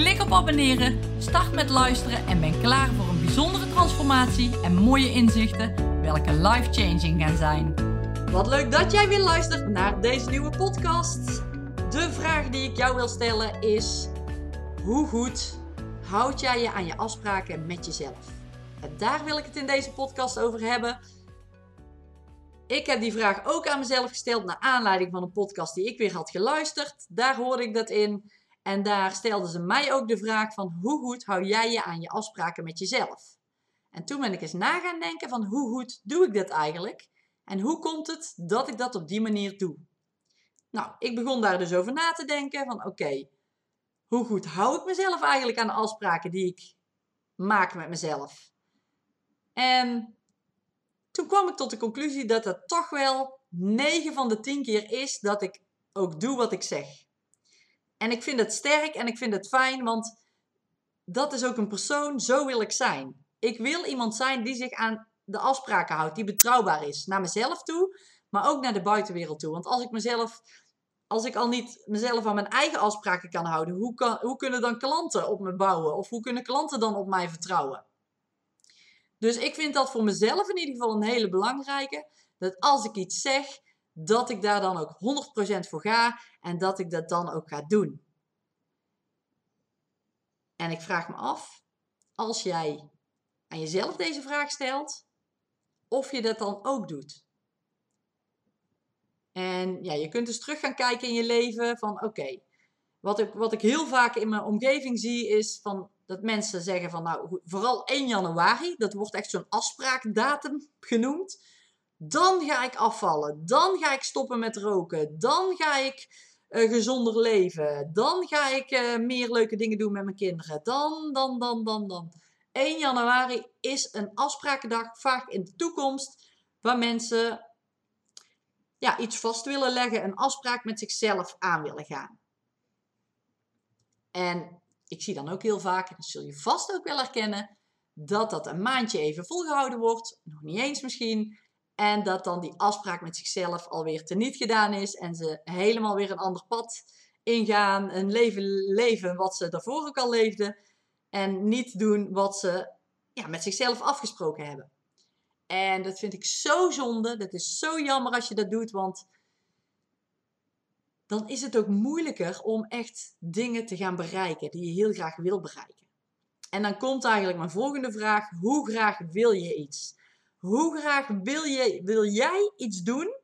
Klik op abonneren, start met luisteren en ben klaar voor een bijzondere transformatie en mooie inzichten, welke life-changing gaan zijn. Wat leuk dat jij weer luistert naar deze nieuwe podcast. De vraag die ik jou wil stellen is: hoe goed houd jij je aan je afspraken met jezelf? En daar wil ik het in deze podcast over hebben. Ik heb die vraag ook aan mezelf gesteld naar aanleiding van een podcast die ik weer had geluisterd. Daar hoorde ik dat in. En daar stelden ze mij ook de vraag van hoe goed hou jij je aan je afspraken met jezelf? En toen ben ik eens na gaan denken van hoe goed doe ik dat eigenlijk? En hoe komt het dat ik dat op die manier doe? Nou, ik begon daar dus over na te denken van oké, hoe goed hou ik mezelf eigenlijk aan de afspraken die ik maak met mezelf? En toen kwam ik tot de conclusie dat het toch wel 9 van de 10 keer is dat ik ook doe wat ik zeg. En ik vind het sterk en ik vind het fijn, want dat is ook een persoon, zo wil ik zijn. Ik wil iemand zijn die zich aan de afspraken houdt, die betrouwbaar is. Naar mezelf toe, maar ook naar de buitenwereld toe. Want als ik mezelf, als ik al niet mezelf aan mijn eigen afspraken kan houden, hoe, kan, hoe kunnen dan klanten op me bouwen? Of hoe kunnen klanten dan op mij vertrouwen? Dus ik vind dat voor mezelf in ieder geval een hele belangrijke. Dat als ik iets zeg, dat ik daar dan ook 100% voor ga en dat ik dat dan ook ga doen. En ik vraag me af, als jij aan jezelf deze vraag stelt, of je dat dan ook doet. En ja, je kunt dus terug gaan kijken in je leven van oké, wat, ik, wat ik heel vaak in mijn omgeving zie is van dat mensen zeggen van nou, vooral 1 januari, dat wordt echt zo'n afspraakdatum genoemd. Dan ga ik afvallen. Dan ga ik stoppen met roken. Dan ga ik uh, gezonder leven. Dan ga ik uh, meer leuke dingen doen met mijn kinderen. Dan, dan, dan, dan, dan. 1 januari is een afsprakendag, vaak in de toekomst, waar mensen ja, iets vast willen leggen, een afspraak met zichzelf aan willen gaan. En ik zie dan ook heel vaak, en dat zul je vast ook wel herkennen, dat dat een maandje even volgehouden wordt, nog niet eens misschien, en dat dan die afspraak met zichzelf alweer teniet gedaan is en ze helemaal weer een ander pad ingaan, een leven leven wat ze daarvoor ook al leefden en niet doen wat ze ja, met zichzelf afgesproken hebben. En dat vind ik zo zonde, dat is zo jammer als je dat doet, want dan is het ook moeilijker om echt dingen te gaan bereiken die je heel graag wil bereiken. En dan komt eigenlijk mijn volgende vraag: hoe graag wil je iets? Hoe graag wil, je, wil jij iets doen?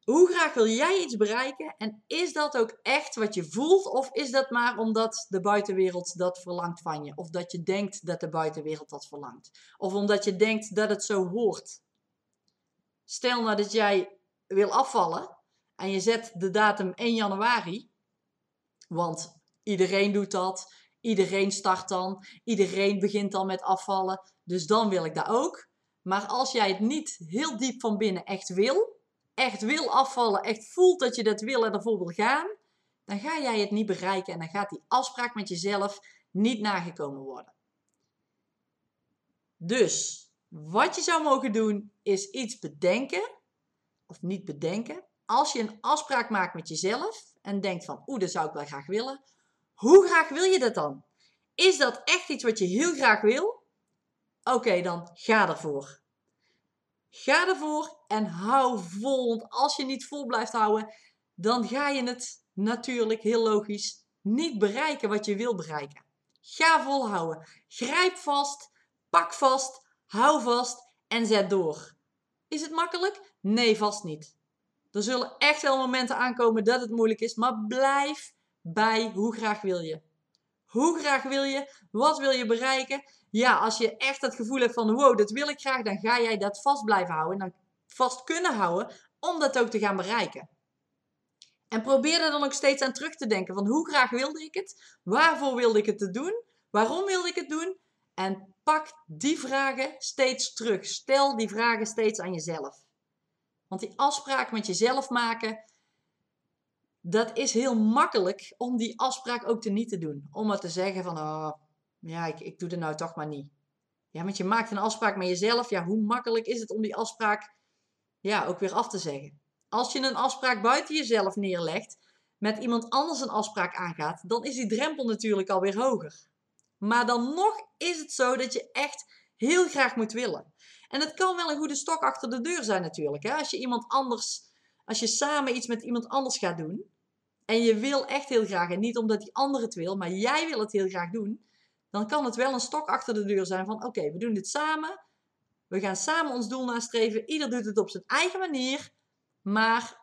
Hoe graag wil jij iets bereiken? En is dat ook echt wat je voelt? Of is dat maar omdat de buitenwereld dat verlangt van je? Of dat je denkt dat de buitenwereld dat verlangt? Of omdat je denkt dat het zo hoort? Stel nou dat jij wil afvallen en je zet de datum 1 januari, want iedereen doet dat, iedereen start dan, iedereen begint dan met afvallen, dus dan wil ik dat ook. Maar als jij het niet heel diep van binnen echt wil, echt wil afvallen, echt voelt dat je dat wil en ervoor wil gaan, dan ga jij het niet bereiken en dan gaat die afspraak met jezelf niet nagekomen worden. Dus wat je zou mogen doen is iets bedenken, of niet bedenken. Als je een afspraak maakt met jezelf en denkt van oeh, dat zou ik wel graag willen. Hoe graag wil je dat dan? Is dat echt iets wat je heel graag wil? Oké, dan ga ervoor. Ga ervoor en hou vol. Want als je niet vol blijft houden, dan ga je het natuurlijk, heel logisch, niet bereiken wat je wil bereiken. Ga volhouden. Grijp vast, pak vast, hou vast en zet door. Is het makkelijk? Nee, vast niet. Er zullen echt wel momenten aankomen dat het moeilijk is, maar blijf bij hoe graag wil je. Hoe graag wil je? Wat wil je bereiken? Ja, als je echt het gevoel hebt van wow, dat wil ik graag, dan ga jij dat vast blijven houden. En dan vast kunnen houden om dat ook te gaan bereiken. En probeer er dan ook steeds aan terug te denken van hoe graag wilde ik het? Waarvoor wilde ik het te doen? Waarom wilde ik het doen? En pak die vragen steeds terug. Stel die vragen steeds aan jezelf. Want die afspraak met jezelf maken, dat is heel makkelijk om die afspraak ook te niet te doen. Om maar te zeggen van, oh, ja, ik, ik doe het nou toch maar niet. Ja, want je maakt een afspraak met jezelf. Ja, hoe makkelijk is het om die afspraak ja, ook weer af te zeggen? Als je een afspraak buiten jezelf neerlegt, met iemand anders een afspraak aangaat, dan is die drempel natuurlijk alweer hoger. Maar dan nog is het zo dat je echt heel graag moet willen. En het kan wel een goede stok achter de deur zijn natuurlijk. Hè? Als je iemand anders, als je samen iets met iemand anders gaat doen. En je wil echt heel graag, en niet omdat die ander het wil, maar jij wil het heel graag doen. Dan kan het wel een stok achter de deur zijn van oké, we doen dit samen. We gaan samen ons doel nastreven. Ieder doet het op zijn eigen manier. Maar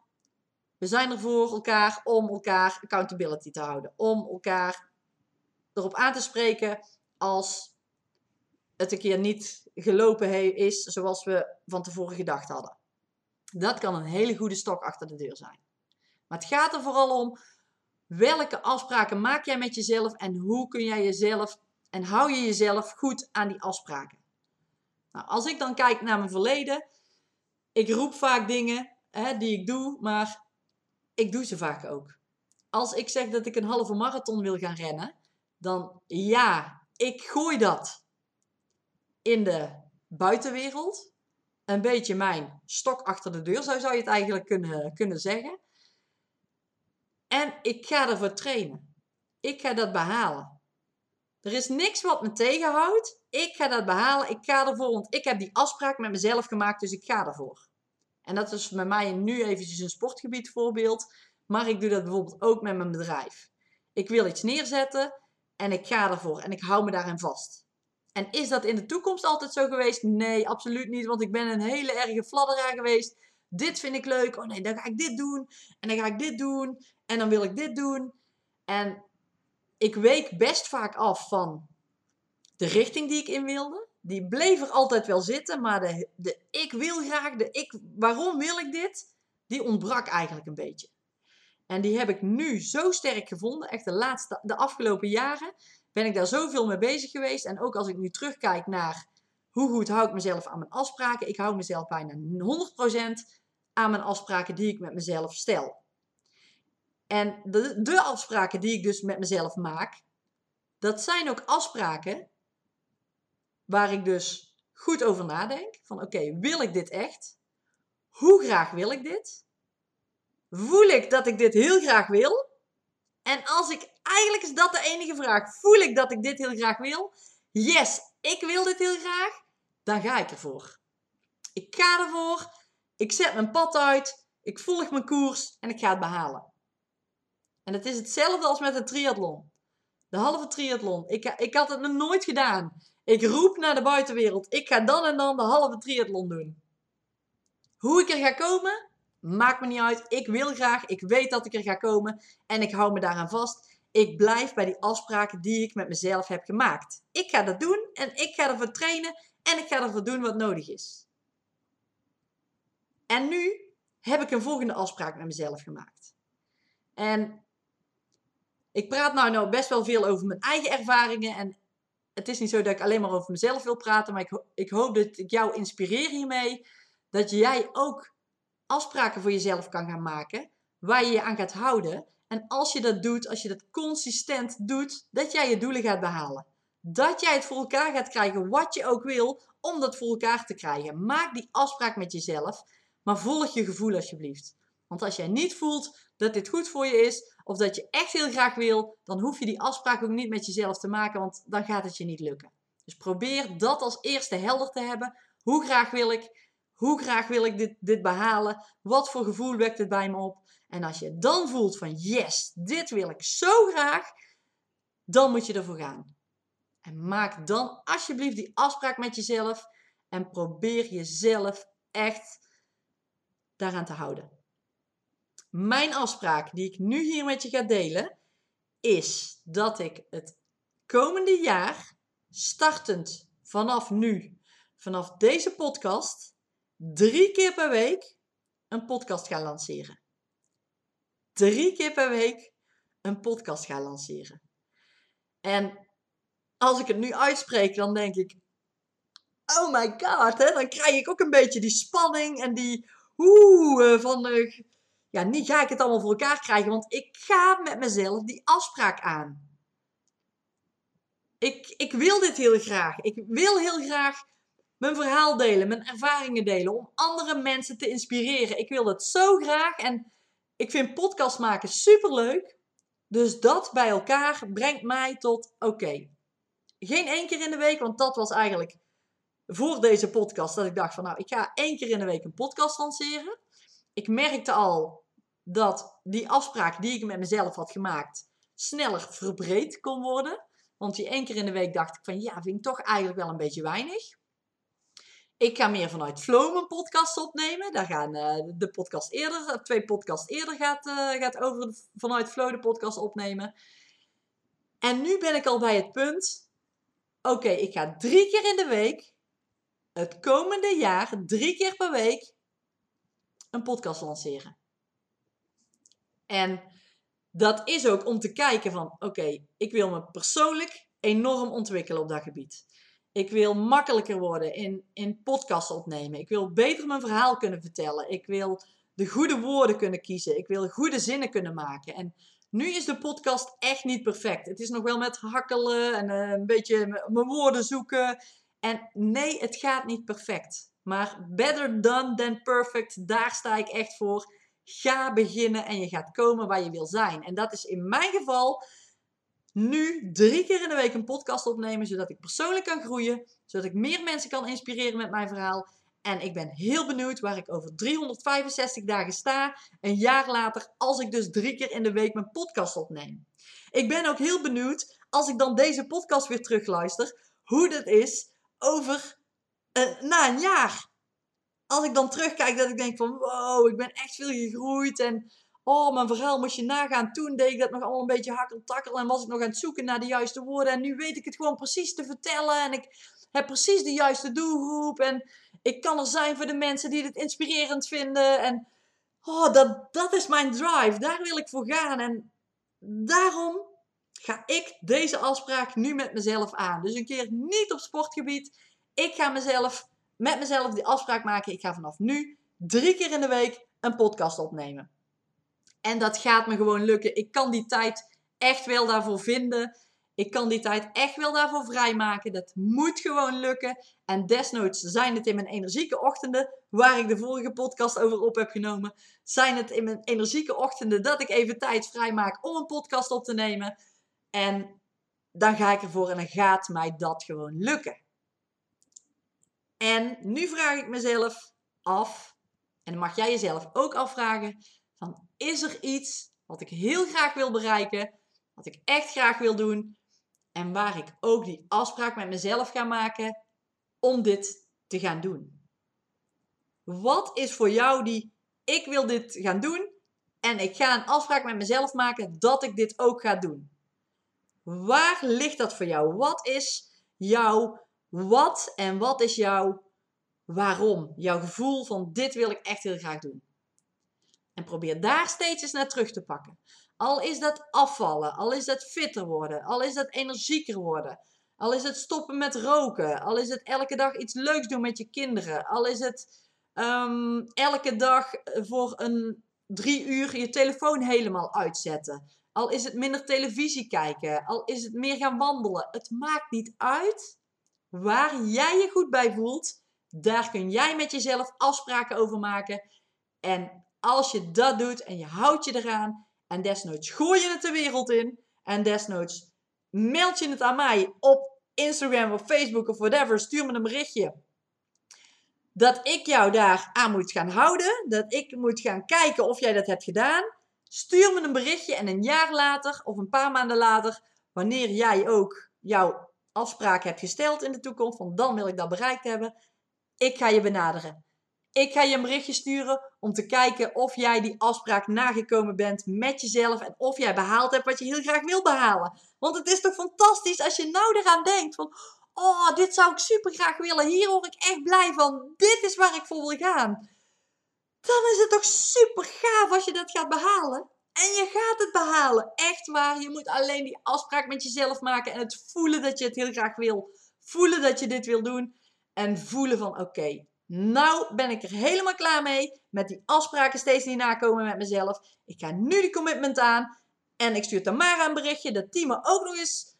we zijn er voor elkaar om elkaar accountability te houden. Om elkaar erop aan te spreken als het een keer niet gelopen is zoals we van tevoren gedacht hadden. Dat kan een hele goede stok achter de deur zijn. Maar het gaat er vooral om welke afspraken maak jij met jezelf en hoe kun jij jezelf en hou je jezelf goed aan die afspraken. Nou, als ik dan kijk naar mijn verleden, ik roep vaak dingen hè, die ik doe, maar ik doe ze vaak ook. Als ik zeg dat ik een halve marathon wil gaan rennen, dan ja, ik gooi dat in de buitenwereld. Een beetje mijn stok achter de deur, zo zou je het eigenlijk kunnen, kunnen zeggen. En ik ga ervoor trainen. Ik ga dat behalen. Er is niks wat me tegenhoudt. Ik ga dat behalen. Ik ga ervoor, want ik heb die afspraak met mezelf gemaakt, dus ik ga ervoor. En dat is bij mij nu eventjes een sportgebied voorbeeld. Maar ik doe dat bijvoorbeeld ook met mijn bedrijf. Ik wil iets neerzetten en ik ga ervoor en ik hou me daarin vast. En is dat in de toekomst altijd zo geweest? Nee, absoluut niet, want ik ben een hele erge fladderaar geweest. Dit vind ik leuk. Oh nee, dan ga ik dit doen. En dan ga ik dit doen. En dan wil ik dit doen. En ik week best vaak af van de richting die ik in wilde. Die bleef er altijd wel zitten, maar de, de ik wil graag, de ik, waarom wil ik dit, die ontbrak eigenlijk een beetje. En die heb ik nu zo sterk gevonden, echt de laatste, de afgelopen jaren, ben ik daar zoveel mee bezig geweest. En ook als ik nu terugkijk naar hoe goed hou ik mezelf aan mijn afspraken. Ik hou mezelf bijna 100% aan mijn afspraken die ik met mezelf stel. En de, de afspraken die ik dus met mezelf maak, dat zijn ook afspraken waar ik dus goed over nadenk. Van oké, wil ik dit echt? Hoe graag wil ik dit? Voel ik dat ik dit heel graag wil? En als ik, eigenlijk is dat de enige vraag, voel ik dat ik dit heel graag wil? Yes, ik wil dit heel graag. Dan ga ik ervoor. Ik ga ervoor. Ik zet mijn pad uit. Ik volg mijn koers en ik ga het behalen. En het is hetzelfde als met een triathlon. De halve triathlon. Ik, ik had het nog nooit gedaan. Ik roep naar de buitenwereld. Ik ga dan en dan de halve triathlon doen. Hoe ik er ga komen, maakt me niet uit. Ik wil graag. Ik weet dat ik er ga komen. En ik hou me daaraan vast. Ik blijf bij die afspraken die ik met mezelf heb gemaakt. Ik ga dat doen en ik ga ervoor trainen en ik ga ervoor doen wat nodig is. En nu heb ik een volgende afspraak met mezelf gemaakt. En ik praat nou, nou best wel veel over mijn eigen ervaringen. En het is niet zo dat ik alleen maar over mezelf wil praten. Maar ik, ik hoop dat ik jou inspireer hiermee. Dat jij ook afspraken voor jezelf kan gaan maken. Waar je je aan gaat houden. En als je dat doet, als je dat consistent doet, dat jij je doelen gaat behalen. Dat jij het voor elkaar gaat krijgen wat je ook wil om dat voor elkaar te krijgen. Maak die afspraak met jezelf, maar volg je gevoel alsjeblieft. Want als jij niet voelt dat dit goed voor je is, of dat je echt heel graag wil, dan hoef je die afspraak ook niet met jezelf te maken, want dan gaat het je niet lukken. Dus probeer dat als eerste helder te hebben. Hoe graag wil ik? Hoe graag wil ik dit, dit behalen? Wat voor gevoel wekt het bij me op? En als je dan voelt van yes, dit wil ik zo graag, dan moet je ervoor gaan. En maak dan alsjeblieft die afspraak met jezelf en probeer jezelf echt daaraan te houden. Mijn afspraak die ik nu hier met je ga delen, is dat ik het komende jaar, startend vanaf nu, vanaf deze podcast, drie keer per week een podcast ga lanceren. Drie keer per week een podcast ga lanceren. En als ik het nu uitspreek, dan denk ik, oh my god, hè, dan krijg ik ook een beetje die spanning en die, oeh, van, uh, ja, niet ga ik het allemaal voor elkaar krijgen, want ik ga met mezelf die afspraak aan. Ik, ik wil dit heel graag. Ik wil heel graag mijn verhaal delen, mijn ervaringen delen, om andere mensen te inspireren. Ik wil dat zo graag en ik vind podcast maken super leuk. Dus dat bij elkaar brengt mij tot oké. Geen één keer in de week, want dat was eigenlijk voor deze podcast dat ik dacht van nou, ik ga één keer in de week een podcast lanceren. Ik merkte al dat die afspraak die ik met mezelf had gemaakt sneller verbreed kon worden. Want die één keer in de week dacht ik van ja, vind ik toch eigenlijk wel een beetje weinig. Ik ga meer vanuit Flow mijn podcast opnemen. Daar gaan uh, de podcast eerder, twee podcasts eerder gaat, uh, gaat over vanuit Flow de podcast opnemen. En nu ben ik al bij het punt. Oké, ik ga drie keer in de week, het komende jaar, drie keer per week, een podcast lanceren. En dat is ook om te kijken van, oké, ik wil me persoonlijk enorm ontwikkelen op dat gebied. Ik wil makkelijker worden in, in podcast opnemen. Ik wil beter mijn verhaal kunnen vertellen. Ik wil de goede woorden kunnen kiezen. Ik wil goede zinnen kunnen maken. En nu is de podcast echt niet perfect. Het is nog wel met hakkelen en uh, een beetje mijn woorden zoeken. En nee, het gaat niet perfect. Maar better done than perfect, daar sta ik echt voor. Ga beginnen en je gaat komen waar je wil zijn. En dat is in mijn geval nu drie keer in de week een podcast opnemen, zodat ik persoonlijk kan groeien, zodat ik meer mensen kan inspireren met mijn verhaal. En ik ben heel benieuwd waar ik over 365 dagen sta, een jaar later, als ik dus drie keer in de week mijn podcast opneem. Ik ben ook heel benieuwd, als ik dan deze podcast weer terugluister, hoe dat is over uh, na een jaar. Als ik dan terugkijk, dat ik denk van wow, ik ben echt veel gegroeid en Oh, mijn verhaal moest je nagaan. Toen deed ik dat nog allemaal een beetje hakkeltakkel. En was ik nog aan het zoeken naar de juiste woorden. En nu weet ik het gewoon precies te vertellen. En ik heb precies de juiste doelgroep. En ik kan er zijn voor de mensen die het inspirerend vinden. En oh, dat, dat is mijn drive. Daar wil ik voor gaan. En daarom ga ik deze afspraak nu met mezelf aan. Dus een keer niet op sportgebied. Ik ga mezelf, met mezelf die afspraak maken. Ik ga vanaf nu drie keer in de week een podcast opnemen. En dat gaat me gewoon lukken. Ik kan die tijd echt wel daarvoor vinden. Ik kan die tijd echt wel daarvoor vrijmaken. Dat moet gewoon lukken. En desnoods zijn het in mijn energieke ochtenden, waar ik de vorige podcast over op heb genomen, zijn het in mijn energieke ochtenden dat ik even tijd vrijmaak om een podcast op te nemen. En dan ga ik ervoor en dan gaat mij dat gewoon lukken. En nu vraag ik mezelf af, en dan mag jij jezelf ook afvragen, is er iets wat ik heel graag wil bereiken, wat ik echt graag wil doen en waar ik ook die afspraak met mezelf ga maken om dit te gaan doen. Wat is voor jou die ik wil dit gaan doen en ik ga een afspraak met mezelf maken dat ik dit ook ga doen? Waar ligt dat voor jou? Wat is jouw wat en wat is jouw waarom? Jouw gevoel van dit wil ik echt heel graag doen. En probeer daar steeds eens naar terug te pakken. Al is dat afvallen, al is dat fitter worden, al is dat energieker worden, al is het stoppen met roken, al is het elke dag iets leuks doen met je kinderen, al is het ehm, elke dag voor een drie uur je telefoon helemaal uitzetten, al is het minder televisie kijken, al is het meer gaan wandelen. Het maakt niet uit waar jij je goed bij voelt. Daar kun jij met jezelf afspraken over maken. En als je dat doet en je houdt je eraan en desnoods gooi je het de wereld in en desnoods meld je het aan mij op Instagram of Facebook of whatever, stuur me een berichtje. Dat ik jou daar aan moet gaan houden, dat ik moet gaan kijken of jij dat hebt gedaan. Stuur me een berichtje en een jaar later of een paar maanden later, wanneer jij ook jouw afspraak hebt gesteld in de toekomst, van dan wil ik dat bereikt hebben, ik ga je benaderen. Ik ga je een berichtje sturen om te kijken of jij die afspraak nagekomen bent met jezelf en of jij behaald hebt wat je heel graag wil behalen. Want het is toch fantastisch als je nou eraan denkt van, oh, dit zou ik super graag willen, hier word ik echt blij van, dit is waar ik voor wil gaan. Dan is het toch super gaaf als je dat gaat behalen. En je gaat het behalen. Echt waar. Je moet alleen die afspraak met jezelf maken. En het voelen dat je het heel graag wil. Voelen dat je dit wil doen. En voelen van oké, nou ben ik er helemaal klaar mee. Met die afspraken steeds niet nakomen met mezelf. Ik ga nu die commitment aan. En ik stuur Tamara een berichtje. Dat team me ook nog eens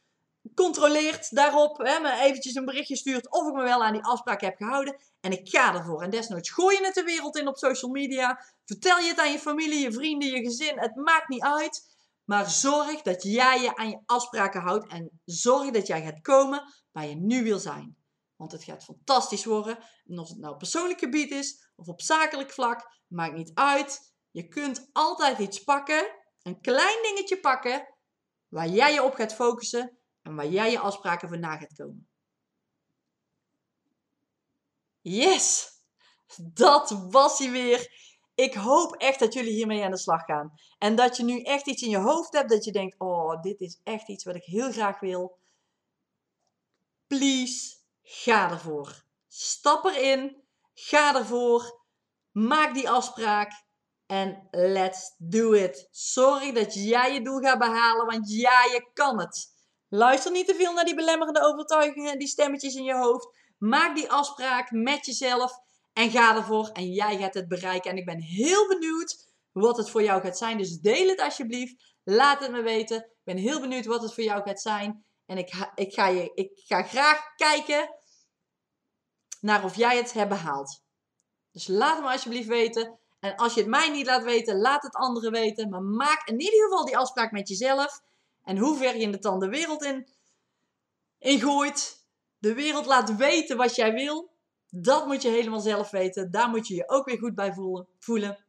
controleert daarop. Hè, me eventjes een berichtje stuurt of ik me wel aan die afspraak heb gehouden. En ik ga ervoor. En desnoods gooi je het de wereld in op social media. Vertel je het aan je familie, je vrienden, je gezin. Het maakt niet uit. Maar zorg dat jij je aan je afspraken houdt. En zorg dat jij gaat komen waar je nu wil zijn. Want het gaat fantastisch worden. En of het nou persoonlijk gebied is of op zakelijk vlak, maakt niet uit. Je kunt altijd iets pakken, een klein dingetje pakken, waar jij je op gaat focussen en waar jij je afspraken voor na gaat komen. Yes! Dat was hij weer. Ik hoop echt dat jullie hiermee aan de slag gaan. En dat je nu echt iets in je hoofd hebt dat je denkt: oh, dit is echt iets wat ik heel graag wil. Please, ga ervoor. Stap erin. Ga ervoor. Maak die afspraak. En let's do it. Zorg dat jij je doel gaat behalen, want ja, je kan het. Luister niet te veel naar die belemmerende overtuigingen en die stemmetjes in je hoofd. Maak die afspraak met jezelf en ga ervoor en jij gaat het bereiken. En ik ben heel benieuwd wat het voor jou gaat zijn. Dus deel het alsjeblieft. Laat het me weten. Ik ben heel benieuwd wat het voor jou gaat zijn. En ik, ik, ga, je, ik ga graag kijken naar of jij het hebt behaald. Dus laat me alsjeblieft weten. En als je het mij niet laat weten, laat het anderen weten. Maar maak in ieder geval die afspraak met jezelf. En hoe ver je het dan de wereld in, in gooit. De wereld laat weten wat jij wil. Dat moet je helemaal zelf weten. Daar moet je je ook weer goed bij voelen.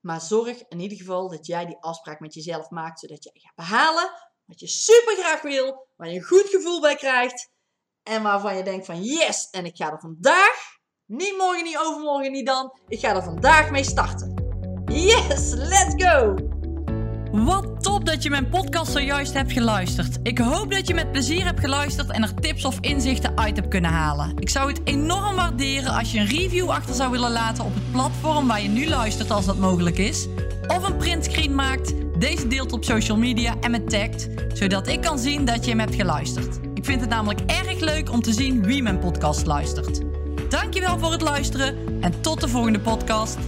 Maar zorg in ieder geval dat jij die afspraak met jezelf maakt. Zodat je gaat behalen wat je super graag wil. Waar je een goed gevoel bij krijgt. En waarvan je denkt van yes, en ik ga er vandaag, niet morgen, niet overmorgen, niet dan. Ik ga er vandaag mee starten. Yes, let's go! Wat top dat je mijn podcast zojuist hebt geluisterd. Ik hoop dat je met plezier hebt geluisterd en er tips of inzichten uit hebt kunnen halen. Ik zou het enorm waarderen als je een review achter zou willen laten op het platform waar je nu luistert als dat mogelijk is. Of een printscreen maakt, deze deelt op social media en me tagt, zodat ik kan zien dat je hem hebt geluisterd. Ik vind het namelijk erg leuk om te zien wie mijn podcast luistert. Dankjewel voor het luisteren en tot de volgende podcast.